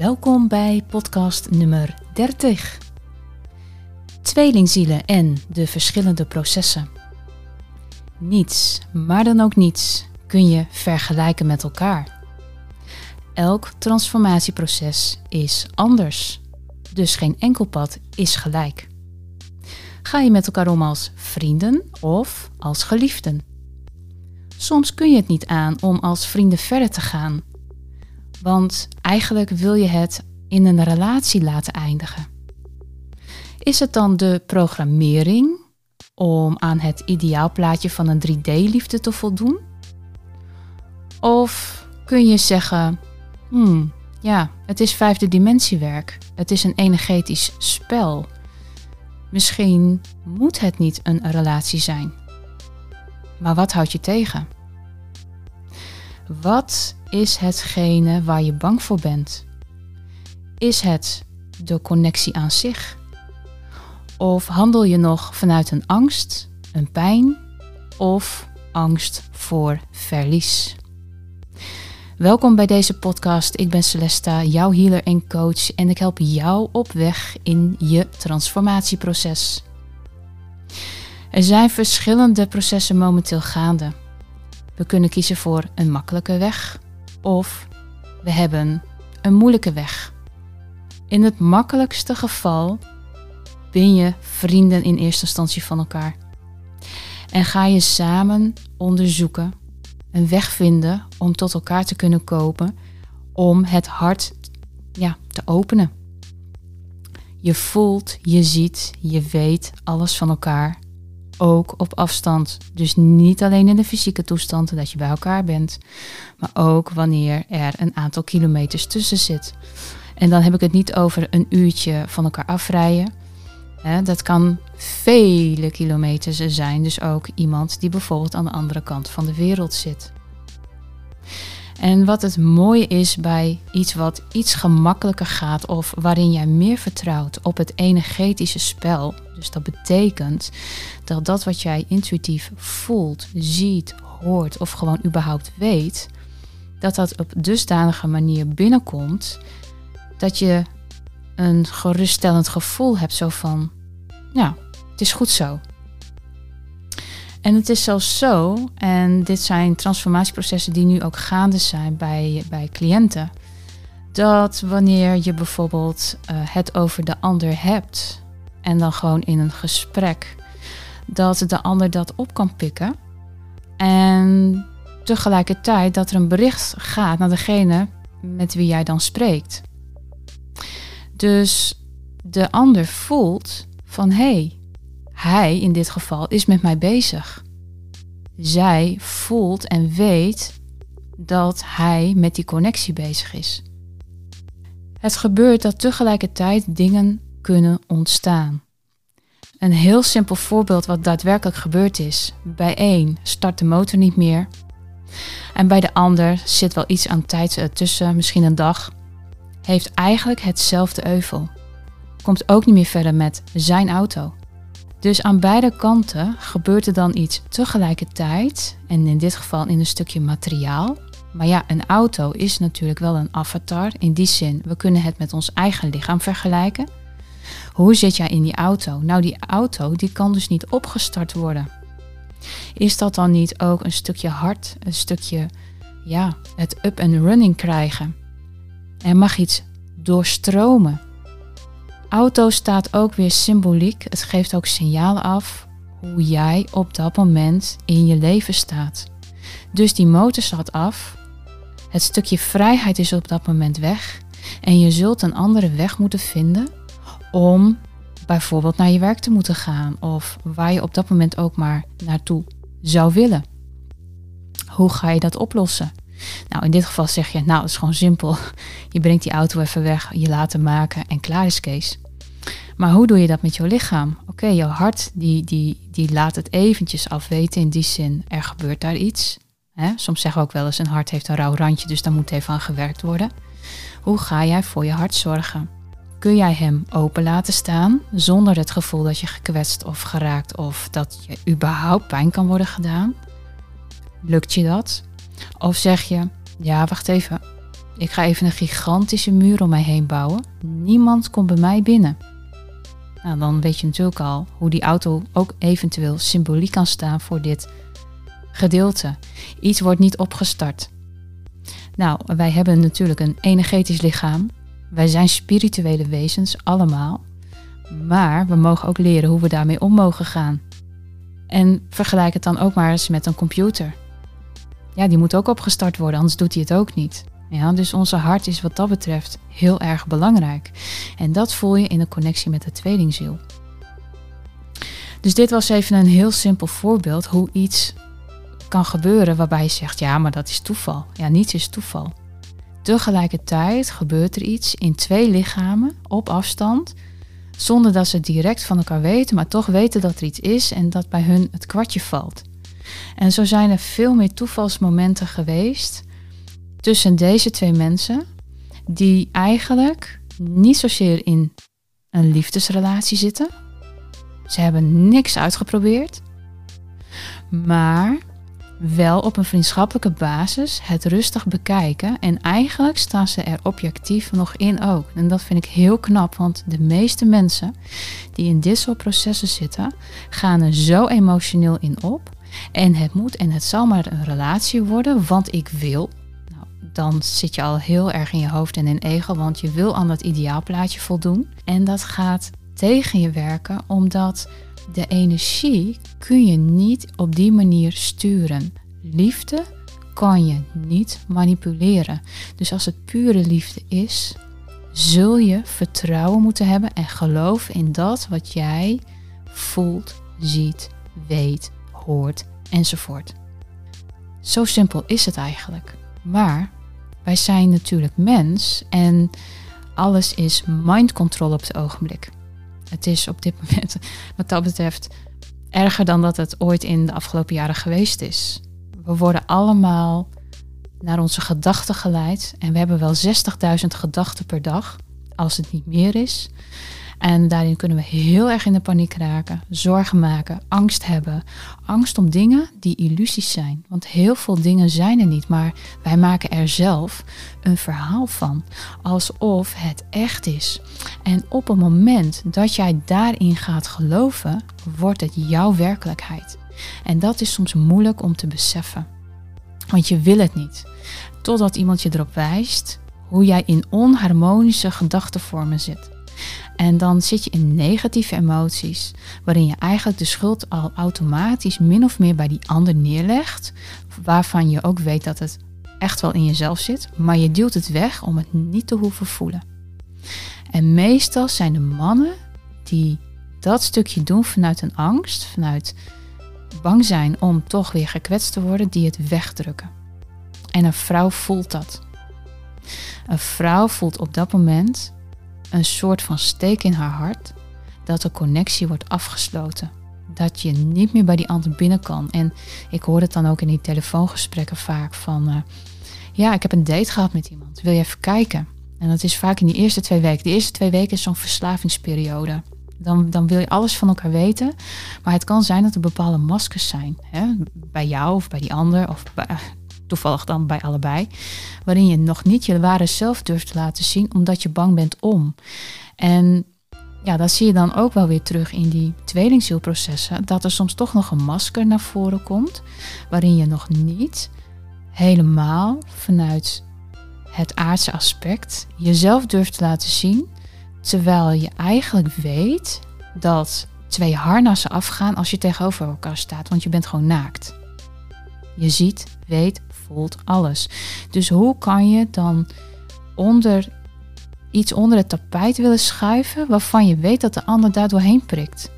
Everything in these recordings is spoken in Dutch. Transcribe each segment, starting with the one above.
Welkom bij podcast nummer 30. Tweelingzielen en de verschillende processen. Niets, maar dan ook niets, kun je vergelijken met elkaar. Elk transformatieproces is anders, dus geen enkel pad is gelijk. Ga je met elkaar om als vrienden of als geliefden? Soms kun je het niet aan om als vrienden verder te gaan want eigenlijk wil je het in een relatie laten eindigen. Is het dan de programmering om aan het ideaalplaatje van een 3D-liefde te voldoen? Of kun je zeggen, hmm, ja, het is vijfde dimensiewerk. Het is een energetisch spel. Misschien moet het niet een relatie zijn. Maar wat houdt je tegen? Wat is hetgene waar je bang voor bent? Is het de connectie aan zich? Of handel je nog vanuit een angst, een pijn of angst voor verlies? Welkom bij deze podcast. Ik ben Celesta, jouw healer en coach en ik help jou op weg in je transformatieproces. Er zijn verschillende processen momenteel gaande. We kunnen kiezen voor een makkelijke weg of we hebben een moeilijke weg. In het makkelijkste geval ben je vrienden in eerste instantie van elkaar. En ga je samen onderzoeken, een weg vinden om tot elkaar te kunnen kopen, om het hart ja, te openen. Je voelt, je ziet, je weet alles van elkaar ook op afstand. Dus niet alleen in de fysieke toestand dat je bij elkaar bent, maar ook wanneer er een aantal kilometers tussen zit. En dan heb ik het niet over een uurtje van elkaar afrijden. Dat kan vele kilometers zijn. Dus ook iemand die bijvoorbeeld aan de andere kant van de wereld zit. En wat het mooie is bij iets wat iets gemakkelijker gaat of waarin jij meer vertrouwt op het energetische spel. Dus dat betekent dat dat wat jij intuïtief voelt, ziet, hoort of gewoon überhaupt weet, dat dat op dusdanige manier binnenkomt dat je een geruststellend gevoel hebt zo van, ja, het is goed zo. En het is zelfs zo, en dit zijn transformatieprocessen die nu ook gaande zijn bij, bij cliënten, dat wanneer je bijvoorbeeld uh, het over de ander hebt en dan gewoon in een gesprek, dat de ander dat op kan pikken en tegelijkertijd dat er een bericht gaat naar degene met wie jij dan spreekt. Dus de ander voelt van hé, hey, hij in dit geval is met mij bezig. Zij voelt en weet dat hij met die connectie bezig is. Het gebeurt dat tegelijkertijd dingen kunnen ontstaan. Een heel simpel voorbeeld wat daadwerkelijk gebeurd is. Bij één start de motor niet meer. En bij de ander zit wel iets aan tijd tussen, misschien een dag. Heeft eigenlijk hetzelfde euvel. Komt ook niet meer verder met zijn auto. Dus aan beide kanten gebeurt er dan iets tegelijkertijd. En in dit geval in een stukje materiaal. Maar ja, een auto is natuurlijk wel een avatar. In die zin, we kunnen het met ons eigen lichaam vergelijken. Hoe zit jij in die auto? Nou, die auto die kan dus niet opgestart worden. Is dat dan niet ook een stukje hard, een stukje, ja, het up and running krijgen? Er mag iets doorstromen. Auto staat ook weer symboliek. Het geeft ook signalen af hoe jij op dat moment in je leven staat. Dus die motor staat af. Het stukje vrijheid is op dat moment weg. En je zult een andere weg moeten vinden om bijvoorbeeld naar je werk te moeten gaan. Of waar je op dat moment ook maar naartoe zou willen. Hoe ga je dat oplossen? Nou, in dit geval zeg je, nou, het is gewoon simpel. Je brengt die auto even weg, je laat hem maken en klaar is Kees. Maar hoe doe je dat met jouw lichaam? Oké, jouw hart die, die, die laat het eventjes afweten. In die zin, er gebeurt daar iets. Soms zeggen we ook wel eens, een hart heeft een rauw randje, dus daar moet even aan gewerkt worden. Hoe ga jij voor je hart zorgen? Kun jij hem open laten staan zonder het gevoel dat je gekwetst of geraakt of dat je überhaupt pijn kan worden gedaan? Lukt je dat? Of zeg je, ja, wacht even, Ik ga even een gigantische muur om mij heen bouwen. Niemand komt bij mij binnen. Nou, dan weet je natuurlijk al hoe die auto ook eventueel symboliek kan staan voor dit gedeelte. Iets wordt niet opgestart. Nou, wij hebben natuurlijk een energetisch lichaam. Wij zijn spirituele wezens, allemaal. Maar we mogen ook leren hoe we daarmee om mogen gaan. En vergelijk het dan ook maar eens met een computer. Ja, die moet ook opgestart worden, anders doet hij het ook niet. Ja, dus onze hart is wat dat betreft heel erg belangrijk. En dat voel je in de connectie met de tweelingziel. Dus dit was even een heel simpel voorbeeld hoe iets kan gebeuren waarbij je zegt, ja, maar dat is toeval. Ja, niets is toeval. Tegelijkertijd gebeurt er iets in twee lichamen op afstand, zonder dat ze direct van elkaar weten, maar toch weten dat er iets is en dat bij hun het kwartje valt. En zo zijn er veel meer toevalsmomenten geweest tussen deze twee mensen, die eigenlijk niet zozeer in een liefdesrelatie zitten. Ze hebben niks uitgeprobeerd, maar wel op een vriendschappelijke basis het rustig bekijken. En eigenlijk staan ze er objectief nog in ook. En dat vind ik heel knap, want de meeste mensen die in dit soort processen zitten, gaan er zo emotioneel in op. En het moet en het zal maar een relatie worden, want ik wil. Nou, dan zit je al heel erg in je hoofd en in ego, want je wil aan dat ideaalplaatje voldoen. En dat gaat tegen je werken, omdat de energie kun je niet op die manier sturen. Liefde kan je niet manipuleren. Dus als het pure liefde is, zul je vertrouwen moeten hebben en geloven in dat wat jij voelt, ziet, weet, hoort enzovoort. Zo simpel is het eigenlijk. Maar wij zijn natuurlijk mens en alles is mind control op het ogenblik. Het is op dit moment, wat dat betreft, erger dan dat het ooit in de afgelopen jaren geweest is. We worden allemaal naar onze gedachten geleid en we hebben wel 60.000 gedachten per dag, als het niet meer is. En daarin kunnen we heel erg in de paniek raken, zorgen maken, angst hebben. Angst om dingen die illusies zijn. Want heel veel dingen zijn er niet, maar wij maken er zelf een verhaal van. Alsof het echt is. En op het moment dat jij daarin gaat geloven, wordt het jouw werkelijkheid. En dat is soms moeilijk om te beseffen. Want je wil het niet. Totdat iemand je erop wijst hoe jij in onharmonische gedachtenvormen zit. En dan zit je in negatieve emoties, waarin je eigenlijk de schuld al automatisch min of meer bij die ander neerlegt, waarvan je ook weet dat het echt wel in jezelf zit, maar je duwt het weg om het niet te hoeven voelen. En meestal zijn de mannen die dat stukje doen vanuit een angst, vanuit bang zijn om toch weer gekwetst te worden, die het wegdrukken. En een vrouw voelt dat. Een vrouw voelt op dat moment een soort van steek in haar hart dat de connectie wordt afgesloten. Dat je niet meer bij die ander binnen kan. En ik hoor het dan ook in die telefoongesprekken vaak van... Uh, ja, ik heb een date gehad met iemand. Wil je even kijken? En dat is vaak in die eerste twee weken. De eerste twee weken is zo'n verslavingsperiode. Dan, dan wil je alles van elkaar weten. Maar het kan zijn dat er bepaalde maskers zijn. Hè? Bij jou of bij die ander. Of toevallig dan bij allebei, waarin je nog niet je ware zelf durft te laten zien omdat je bang bent om. En ja, dat zie je dan ook wel weer terug in die tweelingzielprocessen, dat er soms toch nog een masker naar voren komt, waarin je nog niet helemaal vanuit het aardse aspect jezelf durft te laten zien, terwijl je eigenlijk weet dat twee harnassen afgaan als je tegenover elkaar staat, want je bent gewoon naakt. Je ziet, weet, voelt alles. Dus hoe kan je dan onder iets onder het tapijt willen schuiven waarvan je weet dat de ander daar doorheen prikt?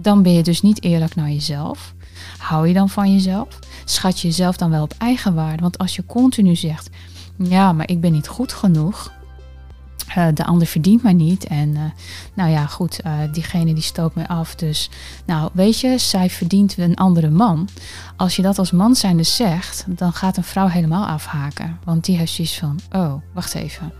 Dan ben je dus niet eerlijk naar jezelf. Hou je dan van jezelf? Schat je jezelf dan wel op eigen waarde? Want als je continu zegt: Ja, maar ik ben niet goed genoeg, uh, de ander verdient mij niet. En uh, nou ja, goed, uh, diegene die stoot mij af. Dus nou, weet je, zij verdient een andere man. Als je dat als man zijnde zegt, dan gaat een vrouw helemaal afhaken. Want die heeft zoiets van, oh, wacht even.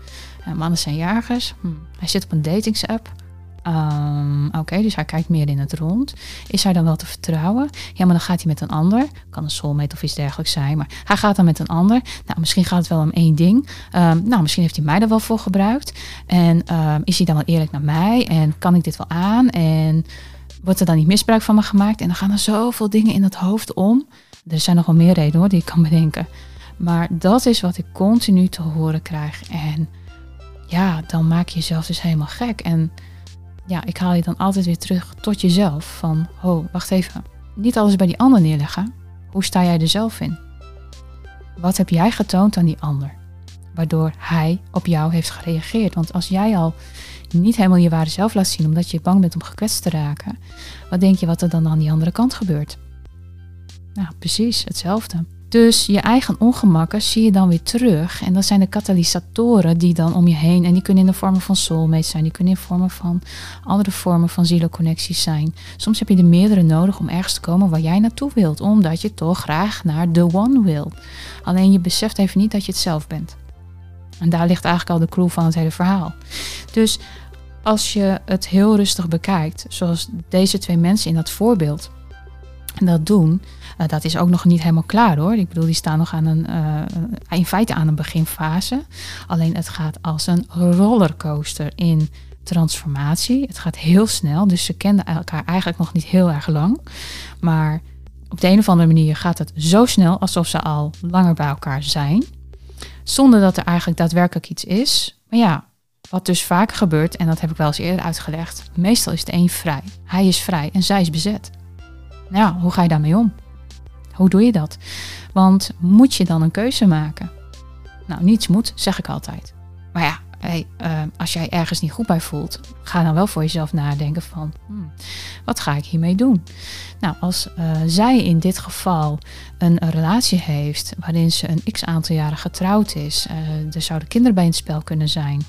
mannen zijn jagers. Hm. Hij zit op een datingsapp. Ehm, oké, dus hij kijkt meer in het rond. Is hij dan wel te vertrouwen? Ja, maar dan gaat hij met een ander. Kan een soulmate of iets dergelijks zijn. Maar hij gaat dan met een ander. Nou, misschien gaat het wel om één ding. Ehm, nou, misschien heeft hij mij er wel voor gebruikt. En ehm, is hij dan wel eerlijk naar mij? En kan ik dit wel aan? En wordt er dan niet misbruik van me gemaakt? En dan gaan er zoveel dingen in het hoofd om. Er zijn nog wel meer redenen hoor, die ik kan bedenken. Maar dat is wat ik continu te horen krijg. En ja, dan maak je jezelf dus helemaal gek. En ja, ik haal je dan altijd weer terug tot jezelf. Van, oh, wacht even. Niet alles bij die ander neerleggen. Hoe sta jij er zelf in? Wat heb jij getoond aan die ander? Waardoor hij op jou heeft gereageerd. Want als jij al niet helemaal je ware zelf laat zien omdat je bang bent om gekwetst te raken, wat denk je wat er dan aan die andere kant gebeurt? Nou, precies hetzelfde. Dus je eigen ongemakken zie je dan weer terug. En dat zijn de katalysatoren die dan om je heen. En die kunnen in de vormen van soulmates zijn. Die kunnen in vormen van andere vormen van zielconnecties zijn. Soms heb je er meerdere nodig om ergens te komen waar jij naartoe wilt. Omdat je toch graag naar the one wilt. Alleen je beseft even niet dat je het zelf bent. En daar ligt eigenlijk al de clue van het hele verhaal. Dus als je het heel rustig bekijkt, zoals deze twee mensen in dat voorbeeld dat doen, uh, dat is ook nog niet helemaal klaar hoor. Ik bedoel, die staan nog aan een, uh, in feite aan een beginfase. Alleen het gaat als een rollercoaster in transformatie. Het gaat heel snel, dus ze kenden elkaar eigenlijk nog niet heel erg lang. Maar op de een of andere manier gaat het zo snel alsof ze al langer bij elkaar zijn. Zonder dat er eigenlijk daadwerkelijk iets is. Maar ja, wat dus vaak gebeurt, en dat heb ik wel eens eerder uitgelegd. Meestal is de een vrij. Hij is vrij en zij is bezet. Nou, hoe ga je daarmee om? Hoe doe je dat? Want moet je dan een keuze maken? Nou, niets moet, zeg ik altijd. Maar ja, uh, als jij ergens niet goed bij voelt, ga dan wel voor jezelf nadenken van, hmm, wat ga ik hiermee doen? Nou, als uh, zij in dit geval een, relatie heeft waarin ze een x aantal jaren getrouwd is, uh, er zouden kinderen bij in het spel kunnen zijn,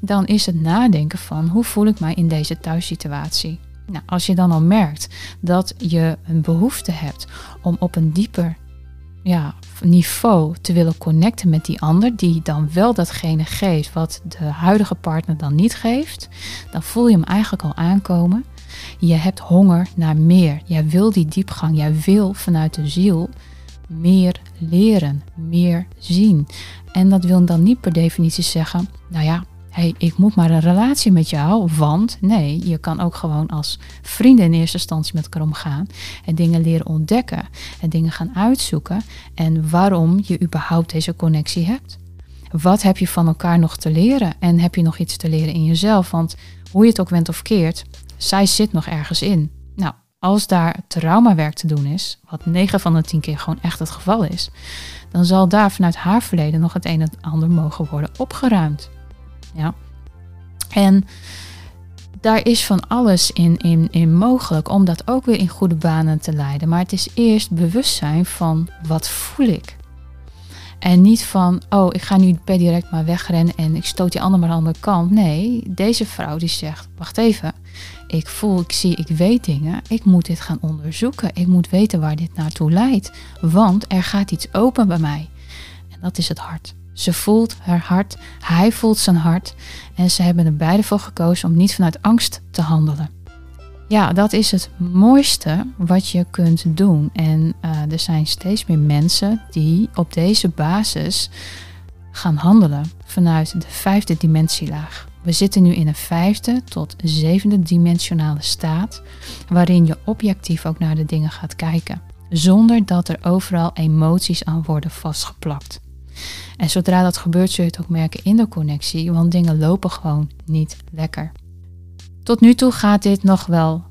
dan is het nadenken van, hoe voel ik mij in deze thuissituatie? Nou, als je dan al merkt dat je een behoefte hebt om op een dieper ja, niveau te willen connecten met die ander, die dan wel datgene geeft wat de huidige partner dan niet geeft, dan voel je hem eigenlijk al aankomen. Je hebt honger naar meer. Jij wil die diepgang. Jij wil vanuit de ziel meer leren, meer zien. En dat wil dan niet per definitie zeggen, nou ja, hey, ik moet maar een relatie met jou, want nee, je kan ook gewoon als vrienden in eerste instantie met elkaar omgaan en dingen leren ontdekken en dingen gaan uitzoeken en waarom je überhaupt deze connectie hebt. Wat heb je van elkaar nog te leren en heb je nog iets te leren in jezelf? Want hoe je het ook went of keert, zij zit nog ergens in. Nou, als daar traumawerk te doen is, wat 9 van de 10 keer gewoon echt het geval is, dan zal daar vanuit haar verleden nog het een en ander mogen worden opgeruimd. Ja. En daar is van alles in, in, in mogelijk om dat ook weer in goede banen te leiden. Maar het is eerst bewustzijn van wat voel ik. En niet van, oh, ik ga nu per direct maar wegrennen en ik stoot die ander maar aan de andere kant. Nee, deze vrouw die zegt, wacht even, ik voel, ik zie, ik weet dingen. Ik moet dit gaan onderzoeken. Ik moet weten waar dit naartoe leidt. Want er gaat iets open bij mij. En dat is het hart. Ze voelt haar hart, hij voelt zijn hart en ze hebben er beide voor gekozen om niet vanuit angst te handelen. Ja, dat is het mooiste wat je kunt doen. En uh, er zijn steeds meer mensen die op deze basis gaan handelen vanuit de vijfde dimentielaag. We zitten nu in een vijfde tot zevende dimensionale staat, waarin je objectief ook naar de dingen gaat kijken, zonder dat er overal emoties aan worden vastgeplakt. En zodra dat gebeurt, zul je het ook merken in de connectie, want dingen lopen gewoon niet lekker. Tot nu toe gaat dit nog wel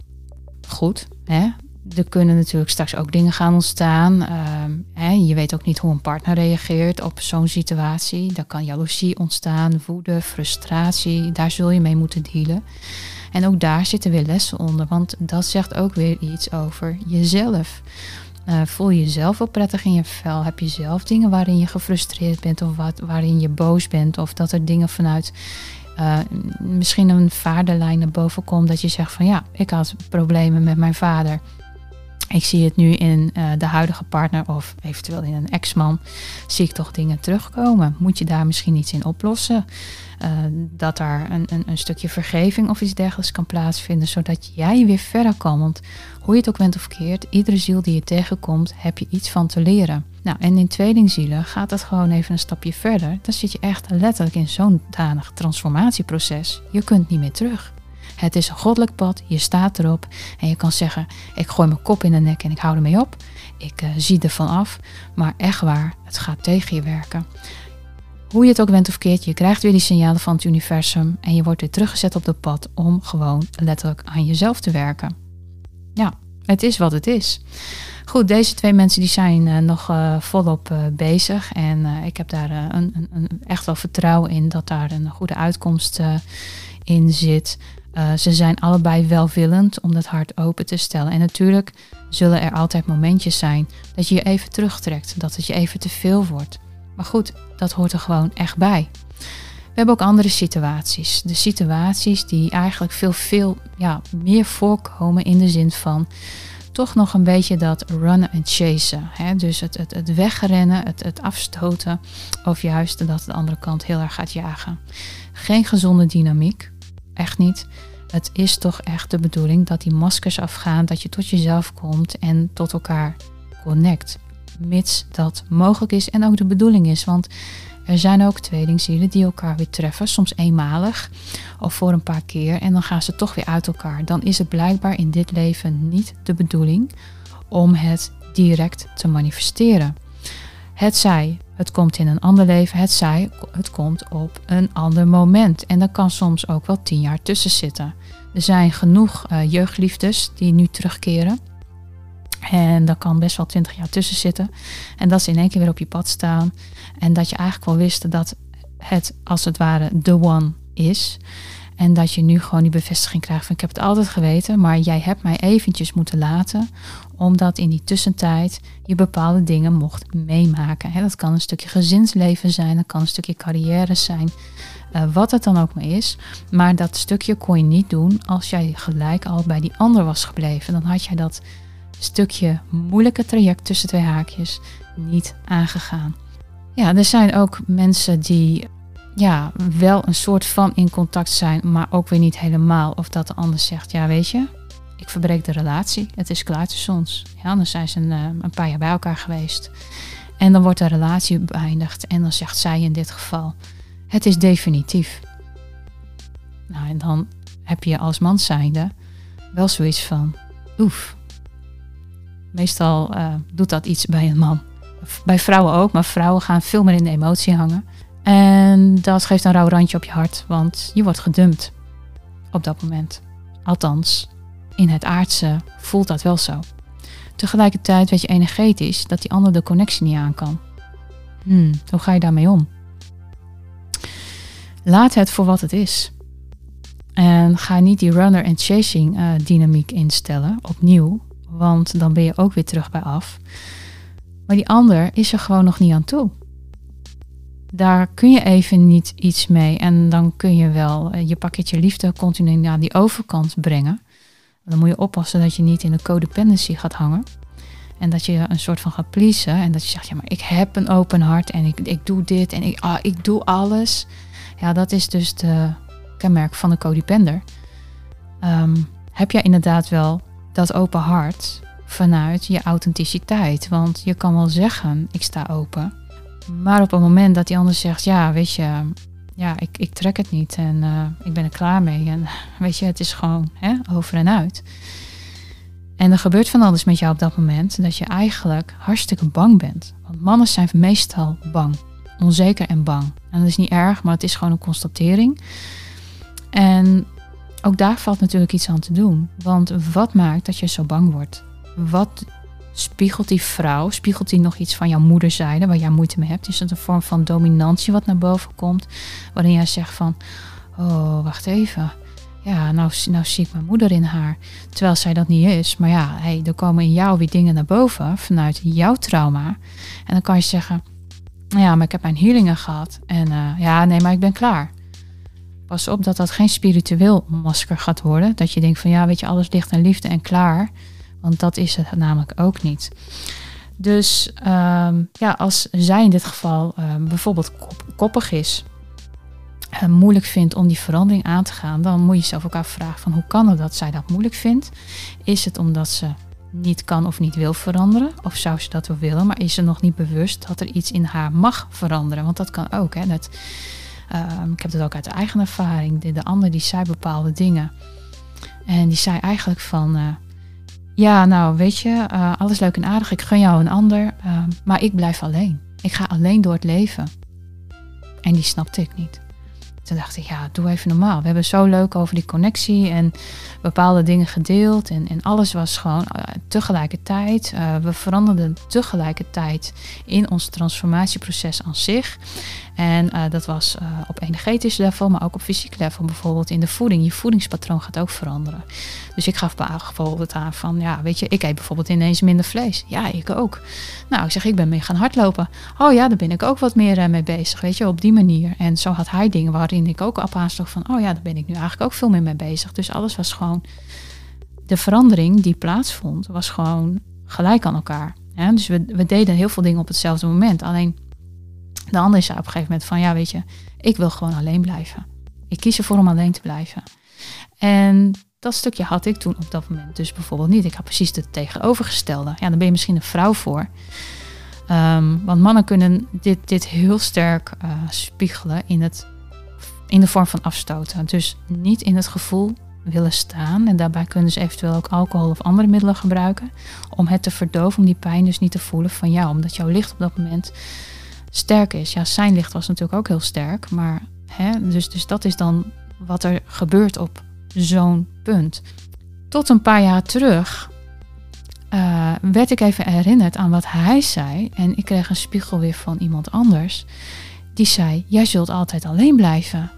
goed. Hè? Er kunnen natuurlijk straks ook dingen gaan ontstaan. Uh, hè? Je weet ook niet hoe een partner reageert op zo'n situatie. Daar kan jaloezie ontstaan, woede, frustratie. Daar zul je mee moeten dealen. En ook daar zitten weer lessen onder, want dat zegt ook weer iets over jezelf. Uh, voel je jezelf wel prettig in je vel? Heb je zelf dingen waarin je gefrustreerd bent of wat, waarin je boos bent? Of dat er dingen vanuit uh, misschien een vaderlijn naar boven komt dat je zegt van ja, ik had problemen met mijn vader. Ik zie het nu in uh, de huidige partner of eventueel in een ex-man. Zie ik toch dingen terugkomen. Moet je daar misschien iets in oplossen? Dat daar een, een, een, stukje vergeving of iets dergelijks kan plaatsvinden. Zodat jij weer verder kan. Want hoe je het ook bent of keert, iedere ziel die je tegenkomt, heb je iets van te leren. Nou, en in tweelingzielen gaat dat gewoon even een stapje verder. Dan zit je echt letterlijk in zo'n danig transformatieproces. Je kunt niet meer terug. Het is een goddelijk pad, je staat erop en je kan zeggen: Ik gooi mijn kop in de nek en ik hou ermee op. Ik uh, zie ervan af, maar echt waar, het gaat tegen je werken. Hoe je het ook bent of keert, je krijgt weer die signalen van het universum en je wordt weer teruggezet op het pad om gewoon letterlijk aan jezelf te werken. Ja, het is wat het is. Goed, deze twee mensen die zijn uh, nog uh, volop uh, bezig. En ik heb daar een, een, een, echt wel vertrouwen in dat daar een goede uitkomst in zit. ze zijn allebei welwillend om dat hart open te stellen. En natuurlijk zullen er altijd momentjes zijn dat je je even terugtrekt. Dat het je even te veel wordt. Maar goed, dat hoort er gewoon echt bij. We hebben ook andere situaties. De situaties die eigenlijk veel, veel ja, meer voorkomen in de zin van toch nog een beetje dat runnen en chasen. Hè? Dus het, het, het wegrennen, het, het afstoten of juist dat de andere kant heel erg gaat jagen. Geen gezonde dynamiek, echt niet. Het is toch echt de bedoeling dat die maskers afgaan, dat je tot jezelf komt en tot elkaar connect. Mits dat mogelijk is en ook de bedoeling is. Want er zijn ook tweelingzielen die elkaar weer treffen, soms eenmalig of voor een paar keer en dan gaan ze toch weer uit elkaar. Dan is het blijkbaar in dit leven niet de bedoeling om het direct te manifesteren. Het zij, het komt in een ander leven, het zij, het komt op een ander moment. En daar kan soms ook wel tien jaar tussen zitten. Er zijn genoeg uh, jeugdliefdes die nu terugkeren. En daar kan best wel twintig jaar tussen zitten. En dat ze in één keer weer op je pad staan. En dat je eigenlijk wel wist dat het als het ware the one is. En dat je nu gewoon die bevestiging krijgt van ik heb het altijd geweten, maar jij hebt mij eventjes moeten laten, omdat in die tussentijd je bepaalde dingen mocht meemaken. dat kan een stukje gezinsleven zijn, dat kan een stukje carrière zijn, uh, wat het dan ook maar is. Maar dat stukje kon je niet doen als jij gelijk al bij die ander was gebleven. Dan had jij dat stukje moeilijke traject tussen twee haakjes niet aangegaan. Ja, er zijn ook mensen die ja, wel een soort van in contact zijn, maar ook weer niet helemaal. Of dat de ander zegt, ja weet je, ik verbreek de relatie. Het is klaar tussen ons. Ja, dan zijn ze een, eh, een paar jaar bij elkaar geweest. En dan wordt de relatie beëindigd. En dan zegt zij in dit geval, het is definitief. Nou, en dan heb je als man zijnde wel zoiets van, oef. Meestal uh, doet dat iets bij een man. Bij vrouwen ook, maar vrouwen gaan veel meer in de emotie hangen. En dat geeft een rauw randje op je hart, want je wordt gedumpt op dat moment. Althans, in het aardse voelt dat wel zo. Tegelijkertijd weet je energetisch dat die ander de connectie niet aan kan. Hmm, hoe ga je daarmee om? Laat het voor wat het is. En ga niet die runner and chasing uh, dynamiek instellen opnieuw, want dan ben je ook weer terug bij af. Maar die ander is er gewoon nog niet aan toe daar kun je even niet iets mee. En dan kun je wel eh, je pakketje liefde continu naar die overkant brengen. Dan moet je oppassen dat je niet in de codependency gaat hangen. En dat je een soort van gaat pleasen. En dat je zegt, ja, maar ik heb een open hart en ik, ik doe dit en ik, ah, ik doe alles. Ja, dat is dus de kenmerk van de codepender. Um, heb jij inderdaad wel dat open hart vanuit je authenticiteit? Want je kan wel zeggen, ik sta open. Maar op het moment dat die ander zegt, ja, weet je, ja, ik, ik trek het niet en uh, ik ben er klaar mee. En weet je, het is gewoon hè, over en uit. En er gebeurt van alles met jou op dat moment dat je eigenlijk hartstikke bang bent. Want mannen zijn meestal bang, onzeker en bang. En dat is niet erg, maar het is gewoon een constatering. En ook daar valt natuurlijk iets aan te doen. Want wat maakt dat je zo bang wordt? Wat Spiegelt die vrouw, spiegelt die nog iets van jouw moederzijde waar jij moeite mee hebt? Is het een vorm van dominantie wat naar boven komt? Waarin jij zegt van, oh, wacht even. Ja, nou, nou zie ik mijn moeder in haar. Terwijl zij dat niet is. Maar ja, hey, er komen in jou weer dingen naar boven vanuit jouw trauma. En dan kan je zeggen, ja, maar ik heb mijn healingen gehad. En uh, ja, nee, maar ik ben klaar. Pas op dat dat geen spiritueel masker gaat worden. Dat je denkt van, ja, weet je, alles ligt en liefde en klaar. Want dat is het namelijk ook niet. Dus ehm, ja, als zij in dit geval ehm, bijvoorbeeld koppig is, en moeilijk vindt om die verandering aan te gaan, dan moet je jezelf elkaar vragen van hoe kan het dat zij dat moeilijk vindt? Is het omdat ze niet kan of niet wil veranderen? Of zou ze dat wel willen, maar is ze nog niet bewust dat er iets in haar mag veranderen? Want dat kan ook. Hè? Dat, ehm, ik heb dat ook uit eigen ervaring. De, de ander die zei bepaalde dingen. En die zei eigenlijk van, uh, ja, nou weet je, uh, alles leuk en aardig. Ik gun jou een ander, uh, maar ik blijf alleen. Ik ga alleen door het leven. En die snapte ik niet. Toen dacht ik, ja, doe even normaal. We hebben zo leuk over die connectie en bepaalde dingen gedeeld. En, en alles was gewoon uh, tegelijkertijd. We veranderden tegelijkertijd in ons transformatieproces aan zich. En uh, dat was op energetisch level, maar ook op fysiek level. Bijvoorbeeld in de voeding. Je voedingspatroon gaat ook veranderen. Dus ik gaf bijvoorbeeld aan van, ja, weet je, ik eet bijvoorbeeld ineens minder vlees. Ja, ik ook. Nou, ik zeg, ik ben mee gaan hardlopen. Oh ja, daar ben ik ook wat meer mee bezig, weet je, op die manier. En zo had hij dingen waarin ik ook op aansloeg van, oh ja, daar ben ik nu eigenlijk ook veel meer mee bezig. Dus alles was gewoon, de verandering die plaatsvond, was gewoon gelijk aan elkaar. Dus we, we deden heel veel dingen op hetzelfde moment. Alleen de ander zei op een gegeven moment van, ja, weet je, ik wil gewoon alleen blijven. Ik kies ervoor om alleen te blijven. En dat stukje had ik toen op dat moment dus bijvoorbeeld niet. Ik had precies het tegenovergestelde. Ja, dan ben je misschien een vrouw voor. Um, want mannen kunnen dit, dit heel sterk uh, spiegelen in, het, in de vorm van afstoten. Dus niet in het gevoel willen staan. En daarbij kunnen ze eventueel ook alcohol of andere middelen gebruiken. Om het te verdoven, om die pijn dus niet te voelen van jou. Omdat jouw licht op dat moment sterk is. Ja, zijn licht was natuurlijk ook heel sterk. Maar hè, dus, dus dat is dan wat er gebeurt op zo'n punt. Tot een paar jaar terug uh, werd ik even herinnerd aan wat hij zei. En ik kreeg een spiegel weer van iemand anders. Die zei: Jij zult altijd alleen blijven.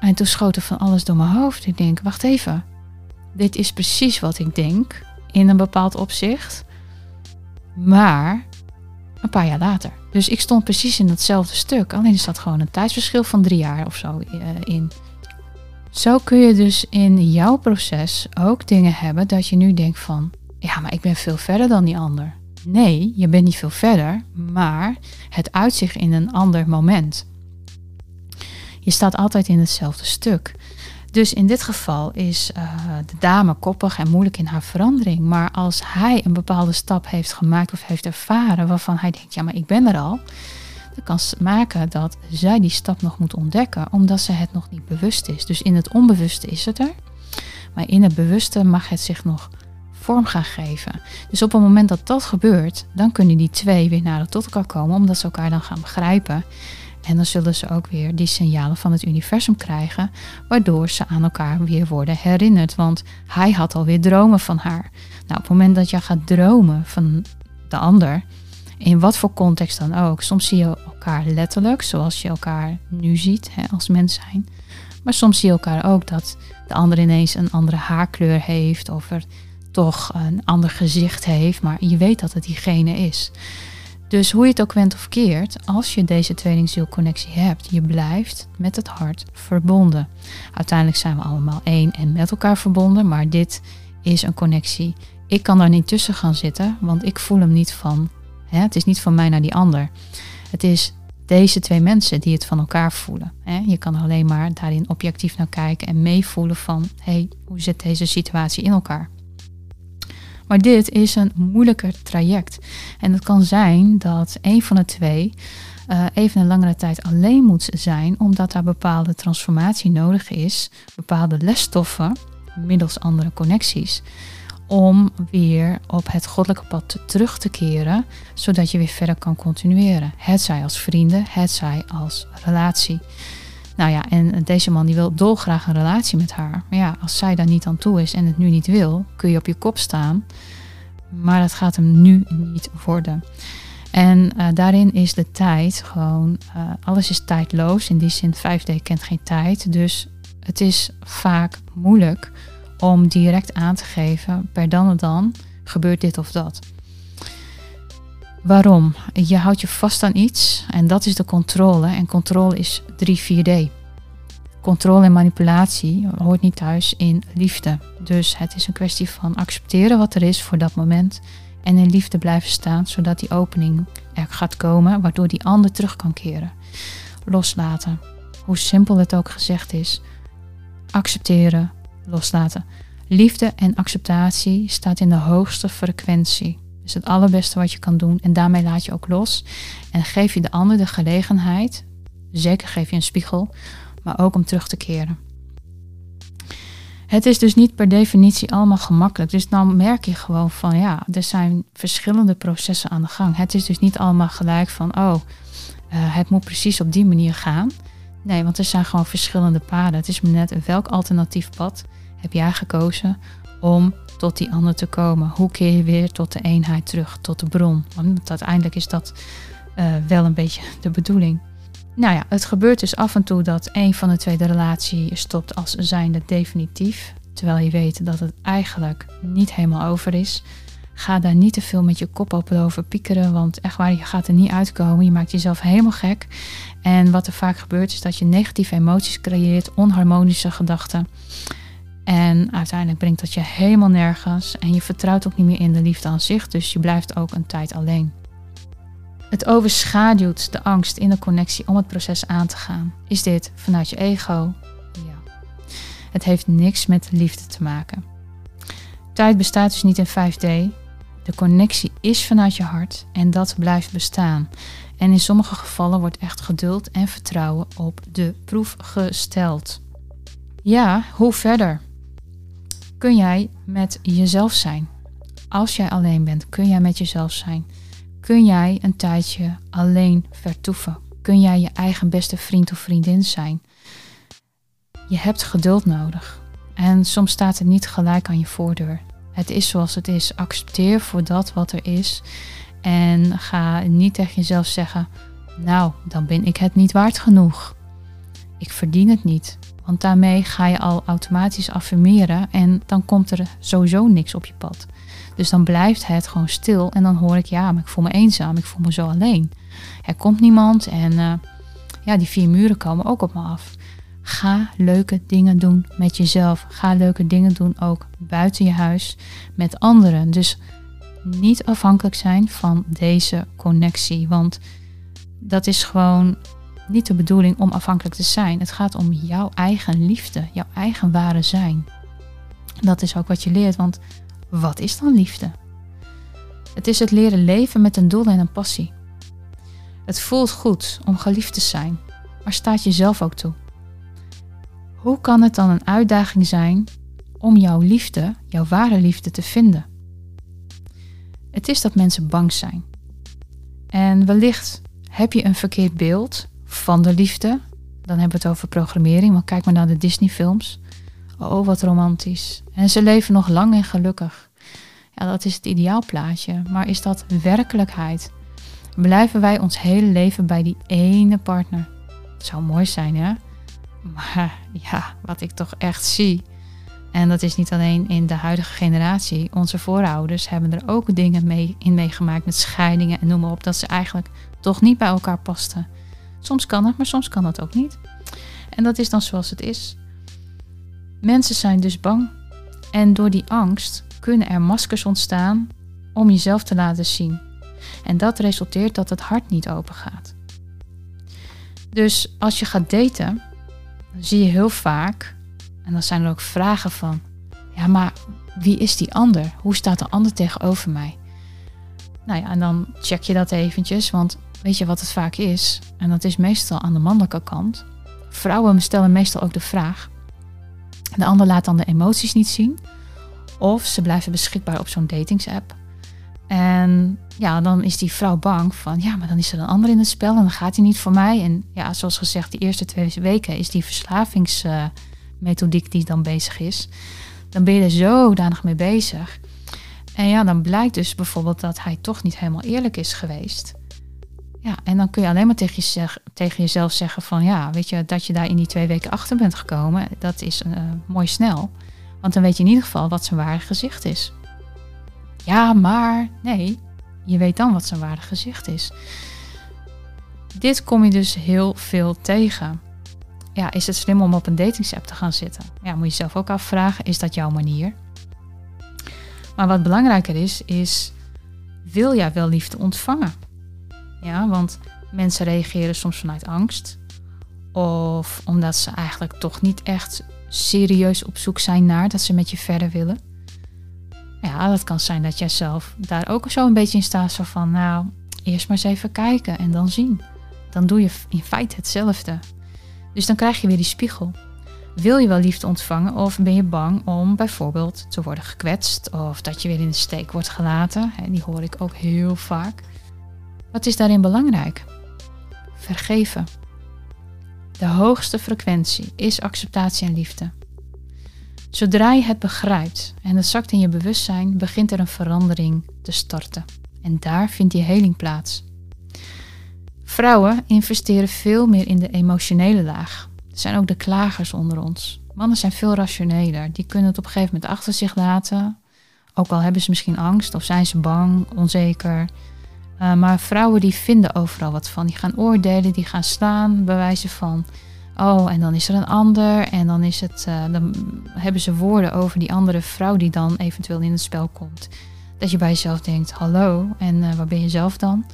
En toen schoot er van alles door mijn hoofd. Ik denk: Wacht even. Dit is precies wat ik denk in een bepaald opzicht. Maar een paar jaar later. Dus ik stond precies in datzelfde stuk. Alleen zat gewoon een tijdsverschil van drie jaar of zo uh, in. Zo kun je dus in jouw proces ook dingen hebben dat je nu denkt van, ja, maar ik ben veel verder dan die ander. Nee, je bent niet veel verder, maar het uitzicht in een ander moment. Je staat altijd in hetzelfde stuk. Dus in dit geval is uh, de dame koppig en moeilijk in haar verandering. Maar als hij een bepaalde stap heeft gemaakt of heeft ervaren waarvan hij denkt, ja, maar ik ben er al, dat kan maken dat zij die stap nog moet ontdekken, omdat ze het nog niet bewust is. Dus in het onbewuste is het er, maar in het bewuste mag het zich nog vorm gaan geven. Dus op het moment dat dat gebeurt, dan kunnen die twee weer nader tot elkaar komen, omdat ze elkaar dan gaan begrijpen. En dan zullen ze ook weer die signalen van het universum krijgen, waardoor ze aan elkaar weer worden herinnerd. Want hij had alweer dromen van haar. Nou, op het moment dat je gaat dromen van de ander, in wat voor context dan ook. Soms zie je elkaar letterlijk, zoals je elkaar nu ziet hè, als mens zijn. Maar soms zie je elkaar ook dat de ander ineens een andere haarkleur heeft of er toch een ander gezicht heeft, maar je weet dat het diegene is. Dus hoe je het ook went of keert, als je deze tweelingzielconnectie hebt, je blijft met het hart verbonden. Uiteindelijk zijn we allemaal één en met elkaar verbonden, maar dit is een connectie. Ik kan daar niet tussen gaan zitten, want ik voel hem niet van Hè? Het is niet van mij naar die ander. Het is deze twee mensen die het van elkaar voelen. Hè? Je kan alleen maar daarin objectief naar kijken en meevoelen van hey, hoe zit deze situatie in elkaar. Maar dit is een moeilijker traject. En het kan zijn dat een van de twee uh, even een langere tijd alleen moet zijn, omdat daar bepaalde transformatie nodig is, bepaalde lesstoffen, middels andere connecties om weer op het goddelijke pad terug te keren, zodat je weer verder kan continueren. Het zij als vrienden, het zij als relatie. Nou ja, en deze man die wil dolgraag een relatie met haar. Maar ja, als zij daar niet aan toe is en het nu niet wil, kun je op je kop staan. Maar dat gaat hem nu niet worden. En uh, daarin is de tijd gewoon, uh, alles is tijdloos. In die zin, 5D kent geen tijd. Dus het is vaak moeilijk om direct aan te geven, per dan en dan gebeurt dit of dat. Waarom? Je houdt je vast aan iets en dat is de controle. En controle is 3-4D. controle en manipulatie hoort niet thuis in liefde. Dus het is een kwestie van accepteren wat er is voor dat moment en in liefde blijven staan, zodat die opening er gaat komen, waardoor die ander terug kan keren. Loslaten. Hoe simpel het ook gezegd is. Accepteren, loslaten. Liefde en acceptatie staat in de hoogste frequentie. Is het allerbeste wat je kan doen. En daarmee laat je ook los. En geef je de ander de gelegenheid, zeker geef je een spiegel, maar ook om terug te keren. Het is dus niet per definitie allemaal gemakkelijk. Dus dan merk je gewoon van ja, er zijn verschillende processen aan de gang. Het is dus niet allemaal gelijk van oh, uh, het moet precies op die manier gaan. Nee, want er zijn gewoon verschillende paden. Het is me net welk alternatief pad heb jij gekozen om tot die ander te komen? Hoe keer je weer tot de eenheid terug, tot de bron? Want uiteindelijk is dat uh, wel een beetje de bedoeling. Nou ja, het gebeurt dus af en toe dat een van de twee de relatie stopt als zijnde definitief. Terwijl je weet dat het eigenlijk niet helemaal over is. Ga daar niet te veel met je kop op over piekeren, want echt waar, je gaat er niet uitkomen. Je maakt jezelf helemaal gek. En wat er vaak gebeurt is dat je negatieve emoties creëert, onharmonische gedachten. En uiteindelijk brengt dat je helemaal nergens. En je vertrouwt ook niet meer in de liefde aan zich, dus je blijft ook een tijd alleen. Het overschaduwt de angst in de connectie om het proces aan te gaan. Is dit vanuit je ego? Ja. Het heeft niks met liefde te maken. Tijd bestaat dus niet in 5D. De connectie is vanuit je hart en dat blijft bestaan. En in sommige gevallen wordt echt geduld en vertrouwen op de proef gesteld. Ja, hoe verder? Kun jij met jezelf zijn? Als jij alleen bent, kun jij met jezelf zijn? Kun jij een tijdje alleen vertoeven? Kun jij je eigen beste vriend of vriendin zijn? Je hebt geduld nodig. En soms staat het niet gelijk aan je voordeur. Het is zoals het is. Accepteer voor dat wat er is. En ga niet tegen jezelf zeggen: Nou, dan ben ik het niet waard genoeg. Ik verdien het niet. Want daarmee ga je al automatisch affirmeren en dan komt er sowieso niks op je pad. Dus dan blijft het gewoon stil en dan hoor ik, ja, maar ik voel me eenzaam, ik voel me zo alleen. Er komt niemand en uh, ja, die vier muren komen ook op me af. Ga leuke dingen doen met jezelf. Ga leuke dingen doen ook buiten je huis met anderen. Dus niet afhankelijk zijn van deze connectie. Want dat is gewoon niet de bedoeling om afhankelijk te zijn. Het gaat om jouw eigen liefde, jouw eigen ware zijn. Dat is ook wat je leert, want wat is dan liefde? Het is het leren leven met een doel en een passie. Het voelt goed om geliefd te zijn, maar staat jezelf ook toe. Hoe kan het dan een uitdaging zijn om jouw liefde, jouw ware liefde te vinden? Het is dat mensen bang zijn. En wellicht heb je een verkeerd beeld van de liefde. Dan hebben we het over programmering, maar kijk maar naar de Disney-films. Oh, wat romantisch. En ze leven nog lang en gelukkig. Ja, dat is het ideaalplaatje. Maar is dat werkelijkheid? Blijven wij ons hele leven bij die ene partner? Zou mooi zijn, hè? Maar ja, wat ik toch echt zie. En dat is niet alleen in de huidige generatie. Onze voorouders hebben er ook dingen mee, in meegemaakt met scheidingen en noem maar op. Dat ze eigenlijk toch niet bij elkaar pasten. Soms kan het, maar soms kan het ook niet. En dat is dan zoals het is. Mensen zijn dus bang. En door die angst kunnen er maskers ontstaan om jezelf te laten zien. En dat resulteert dat het hart niet open gaat. Dus als je gaat daten, dan zie je heel vaak, en dan zijn er ook vragen van, ja, maar wie is die ander? Hoe staat de ander tegenover mij? Nou ja, en dan check je dat eventjes, want weet je wat het vaak is? En dat is meestal aan de mannelijke kant. Vrouwen stellen meestal ook de vraag. De ander laat dan de emoties niet zien. Of ze blijven beschikbaar op zo'n datingsapp. En ja, dan is die vrouw bang van, ja, maar dan is er een ander in het spel en dan gaat hij niet voor mij. En ja, zoals gezegd, die eerste twee weken is die verslavingsmethodiek die dan bezig is. Dan ben je er zodanig mee bezig. En ja, dan blijkt dus bijvoorbeeld dat hij toch niet helemaal eerlijk is geweest. Ja, en dan kun je alleen maar tegen, tegen jezelf zeggen van ja, weet je, dat je daar in die twee weken achter bent gekomen, dat is uh, mooi snel. Want dan weet je in ieder geval wat zijn ware gezicht is. Ja, maar nee, je weet dan wat zijn ware gezicht is. Dit kom je dus heel veel tegen. ja, is het slim om op een datingsapp te gaan zitten? Ja, moet je zelf ook afvragen, is dat jouw manier? Maar wat belangrijker is, is wil jij wel liefde ontvangen? Ja, want mensen reageren soms vanuit angst. Of omdat ze eigenlijk toch niet echt serieus op zoek zijn naar dat ze met je verder willen. Ja, dat kan zijn dat jij zelf daar ook zo een beetje in staat zo van, nou, eerst maar eens even kijken en dan zien. Dan doe je in feite hetzelfde. Dus dan krijg je weer die spiegel. Wil je wel liefde ontvangen of ben je bang om bijvoorbeeld te worden gekwetst of dat je weer in de steek wordt gelaten? Die hoor ik ook heel vaak. Wat is daarin belangrijk? Vergeven. De hoogste frequentie is acceptatie en liefde. Zodra je het begrijpt en het zakt in je bewustzijn, begint er een verandering te starten. En daar vindt die heling plaats. Vrouwen investeren veel meer in de emotionele laag. Er zijn ook de klagers onder ons. Mannen zijn veel rationeler. Die kunnen het op een gegeven moment achter zich laten. Ook al hebben ze misschien angst of zijn ze bang, onzeker. Uh, maar vrouwen die vinden overal wat van. Die gaan oordelen, die gaan staan, bewijzen van. Oh, en dan is er een ander. En dan, is het, uh, dan hebben ze woorden over die andere vrouw die dan eventueel in het spel komt. Dat je bij jezelf denkt, hallo, en uh, waar ben je zelf dan?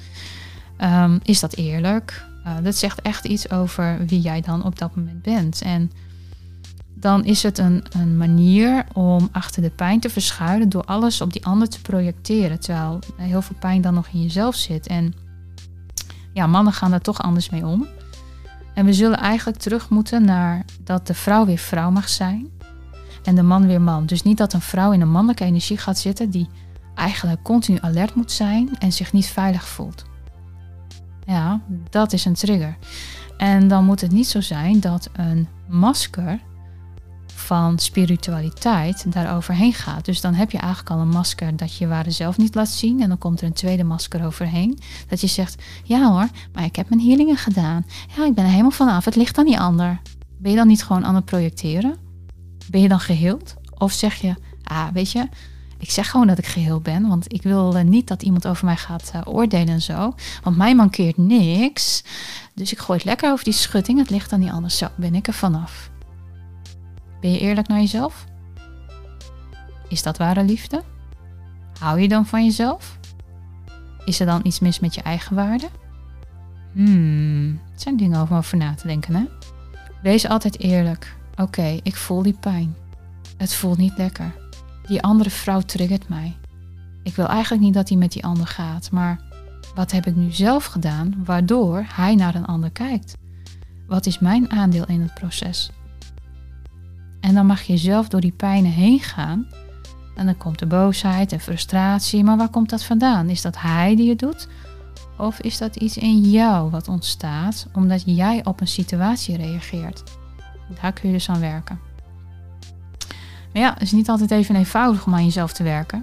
Um, is dat eerlijk? Dat zegt echt iets over wie jij dan op dat moment bent. En dan is het een, een manier om achter de pijn te verschuilen door alles op die ander te projecteren. Terwijl heel veel pijn dan nog in jezelf zit. En ja, mannen gaan daar toch anders mee om. En we zullen eigenlijk terug moeten naar dat de vrouw weer vrouw mag zijn en de man weer man. Dus niet dat een vrouw in een mannelijke energie gaat zitten die eigenlijk continu alert moet zijn en zich niet veilig voelt. Ja, dat is een trigger. En dan moet het niet zo zijn dat een masker van spiritualiteit daar overheen gaat. Dus dan heb je eigenlijk al een masker dat je ware zelf niet laat zien. En dan komt er een tweede masker overheen. Dat je zegt, ja hoor, maar ik heb mijn healingen gedaan. Ja, ik ben er helemaal vanaf. Het ligt aan die ander. Ben je dan niet gewoon aan het projecteren? Ben je dan geheeld? Of zeg je, ah, weet je, ik zeg gewoon dat ik geheel ben, want ik wil uh, niet dat iemand over mij gaat uh, oordelen en zo. Want mij mankeert niks. Dus ik gooi het lekker over die schutting. Het ligt aan die ander. Zo ben ik er vanaf. Ben je eerlijk naar jezelf? Is dat ware liefde? Hou je dan van jezelf? Is er dan iets mis met je eigen waarde? Hmm, het zijn dingen om over na te denken, hè? Wees altijd eerlijk. Oké, ik voel die pijn. Het voelt niet lekker. Die andere vrouw triggert mij. Ik wil eigenlijk niet dat hij met die ander gaat, maar wat heb ik nu zelf gedaan waardoor hij naar een ander kijkt? Wat is mijn aandeel in het proces? En dan mag je zelf door die pijnen heen gaan. En dan komt de boosheid en frustratie. Maar waar komt dat vandaan? Is dat hij die het doet? Of is dat iets in jou wat ontstaat omdat jij op een situatie reageert? Daar kun je dus aan werken. Maar ja, het is niet altijd even eenvoudig om aan jezelf te werken.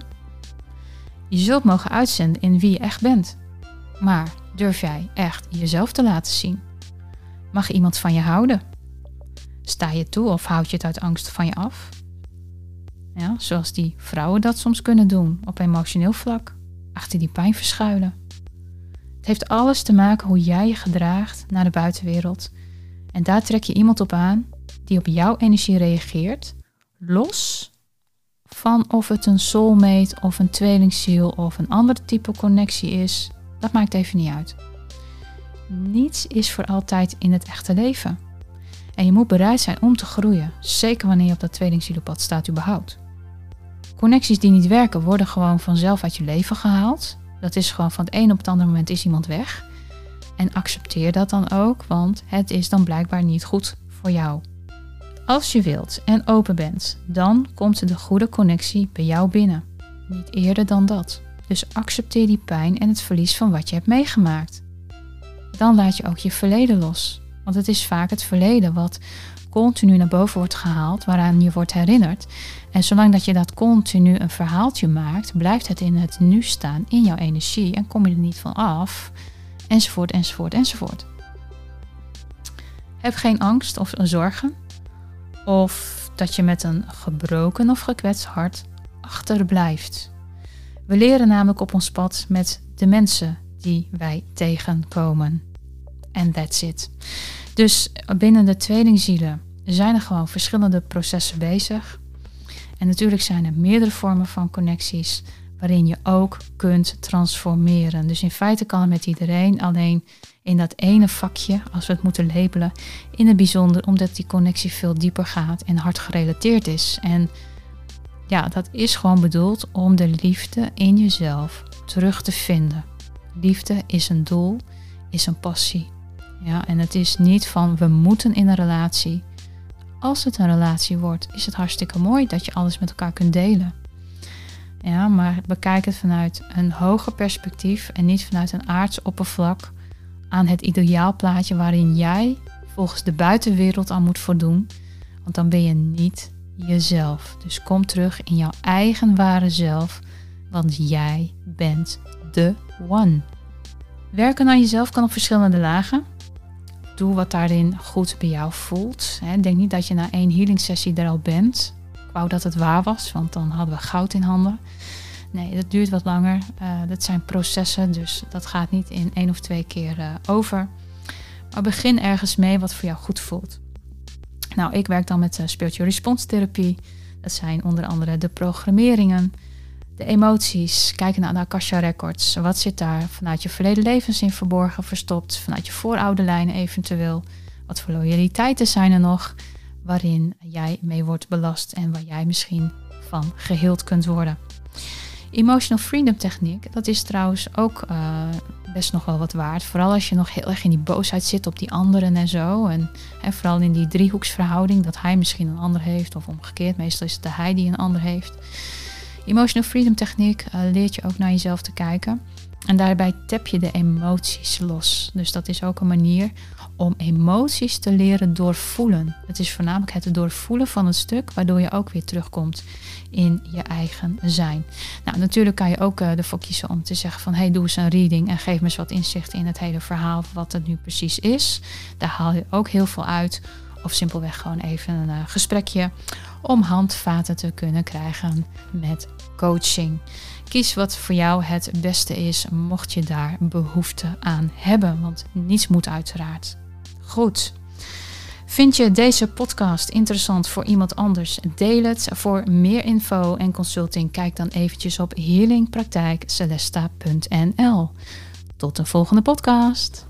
Je zult mogen uitzenden in wie je echt bent. Maar durf jij echt jezelf te laten zien? Mag iemand van je houden? Sta je toe of houd je het uit angst van je af? Ja, zoals die vrouwen dat soms kunnen doen op emotioneel vlak, achter die pijn verschuilen. Het heeft alles te maken hoe jij je gedraagt naar de buitenwereld. En daar trek je iemand op aan die op jouw energie reageert, los van of het een soulmate of een tweelingziel of een ander type connectie is. Dat maakt even niet uit. Niets is voor altijd in het echte leven. En je moet bereid zijn om te groeien, zeker wanneer je op dat tweelingzielenpad staat überhaupt. Connecties die niet werken worden gewoon vanzelf uit je leven gehaald. Dat is gewoon van het een op het andere moment is iemand weg. En accepteer dat dan ook, want het is dan blijkbaar niet goed voor jou. Als je wilt en open bent, dan komt de goede connectie bij jou binnen. Niet eerder dan dat. Dus accepteer die pijn en het verlies van wat je hebt meegemaakt. Dan laat je ook je verleden los. Want het is vaak het verleden wat continu naar boven wordt gehaald, waaraan je wordt herinnerd. En zolang dat je dat continu een verhaaltje maakt, blijft het in het nu staan, in jouw energie en kom je er niet van af. Enzovoort, enzovoort, enzovoort. Heb geen angst of zorgen. Of dat je met een gebroken of gekwetst hart achterblijft. We leren namelijk op ons pad met de mensen die wij tegenkomen. En that's it. Dus binnen de tweelingzielen zijn er gewoon verschillende processen bezig. En natuurlijk zijn er meerdere vormen van connecties waarin je ook kunt transformeren. Dus in feite kan het met iedereen, alleen in dat ene vakje, als we het moeten labelen, in het bijzonder omdat die connectie veel dieper gaat en hard gerelateerd is. En ja, dat is gewoon bedoeld om de liefde in jezelf terug te vinden. Liefde is een doel, is een passie. Ja, en het is niet van we moeten in een relatie. Als het een relatie wordt, is het hartstikke mooi dat je alles met elkaar kunt delen. Ja, maar bekijk het vanuit een hoger perspectief en niet vanuit een aards oppervlak aan het ideaalplaatje waarin jij volgens de buitenwereld aan moet voldoen. Want dan ben je niet jezelf. Dus kom terug in jouw eigen ware zelf, want jij bent de one. Werken aan jezelf kan op verschillende lagen. Doe wat daarin goed bij jou voelt. Denk niet dat je na één healing sessie er al bent. Ik wou dat het waar was, want dan hadden we goud in handen. Nee, dat duurt wat langer. Uh, dat zijn processen, dus dat gaat niet in één of twee keer uh, over. Maar begin ergens mee wat voor jou goed voelt. Nou, ik werk dan met uh, spiritual response therapie. Dat zijn onder andere de programmeringen, de emoties, kijken naar de Akasha Records. Wat zit daar vanuit je verleden levens in verborgen, verstopt, vanuit je vooroude lijnen eventueel? Wat voor loyaliteiten zijn er nog waarin jij mee wordt belast en waar jij misschien van geheeld kunt worden? Emotional freedom techniek, dat is trouwens ook uh, best nog wel wat waard. Vooral als je nog heel erg in die boosheid zit op die anderen en zo. En, en vooral in die driehoeksverhouding, dat hij misschien een ander heeft of omgekeerd. Meestal is het de hij die een ander heeft. Emotional freedom techniek uh, leert je ook naar jezelf te kijken. En daarbij tap je de emoties los. Dus dat is ook een manier om emoties te leren doorvoelen. Het is voornamelijk het doorvoelen van een stuk, waardoor je ook weer terugkomt in je eigen zijn. Nou, natuurlijk kan je ook uh, ervoor kiezen om te zeggen van hey, doe eens een reading en geef me eens wat inzicht in het hele verhaal, wat het nu precies is. Daar haal je ook heel veel uit. Of simpelweg gewoon even een uh, gesprekje om handvaten te kunnen krijgen met coaching. Kies wat voor jou het beste is, mocht je daar behoefte aan hebben. Want niets moet uiteraard. Goed. Vind je deze podcast interessant voor iemand anders? Deel het. Voor meer info en consulting kijk dan eventjes op healingpraktijkcelesta.nl. Tot de volgende podcast.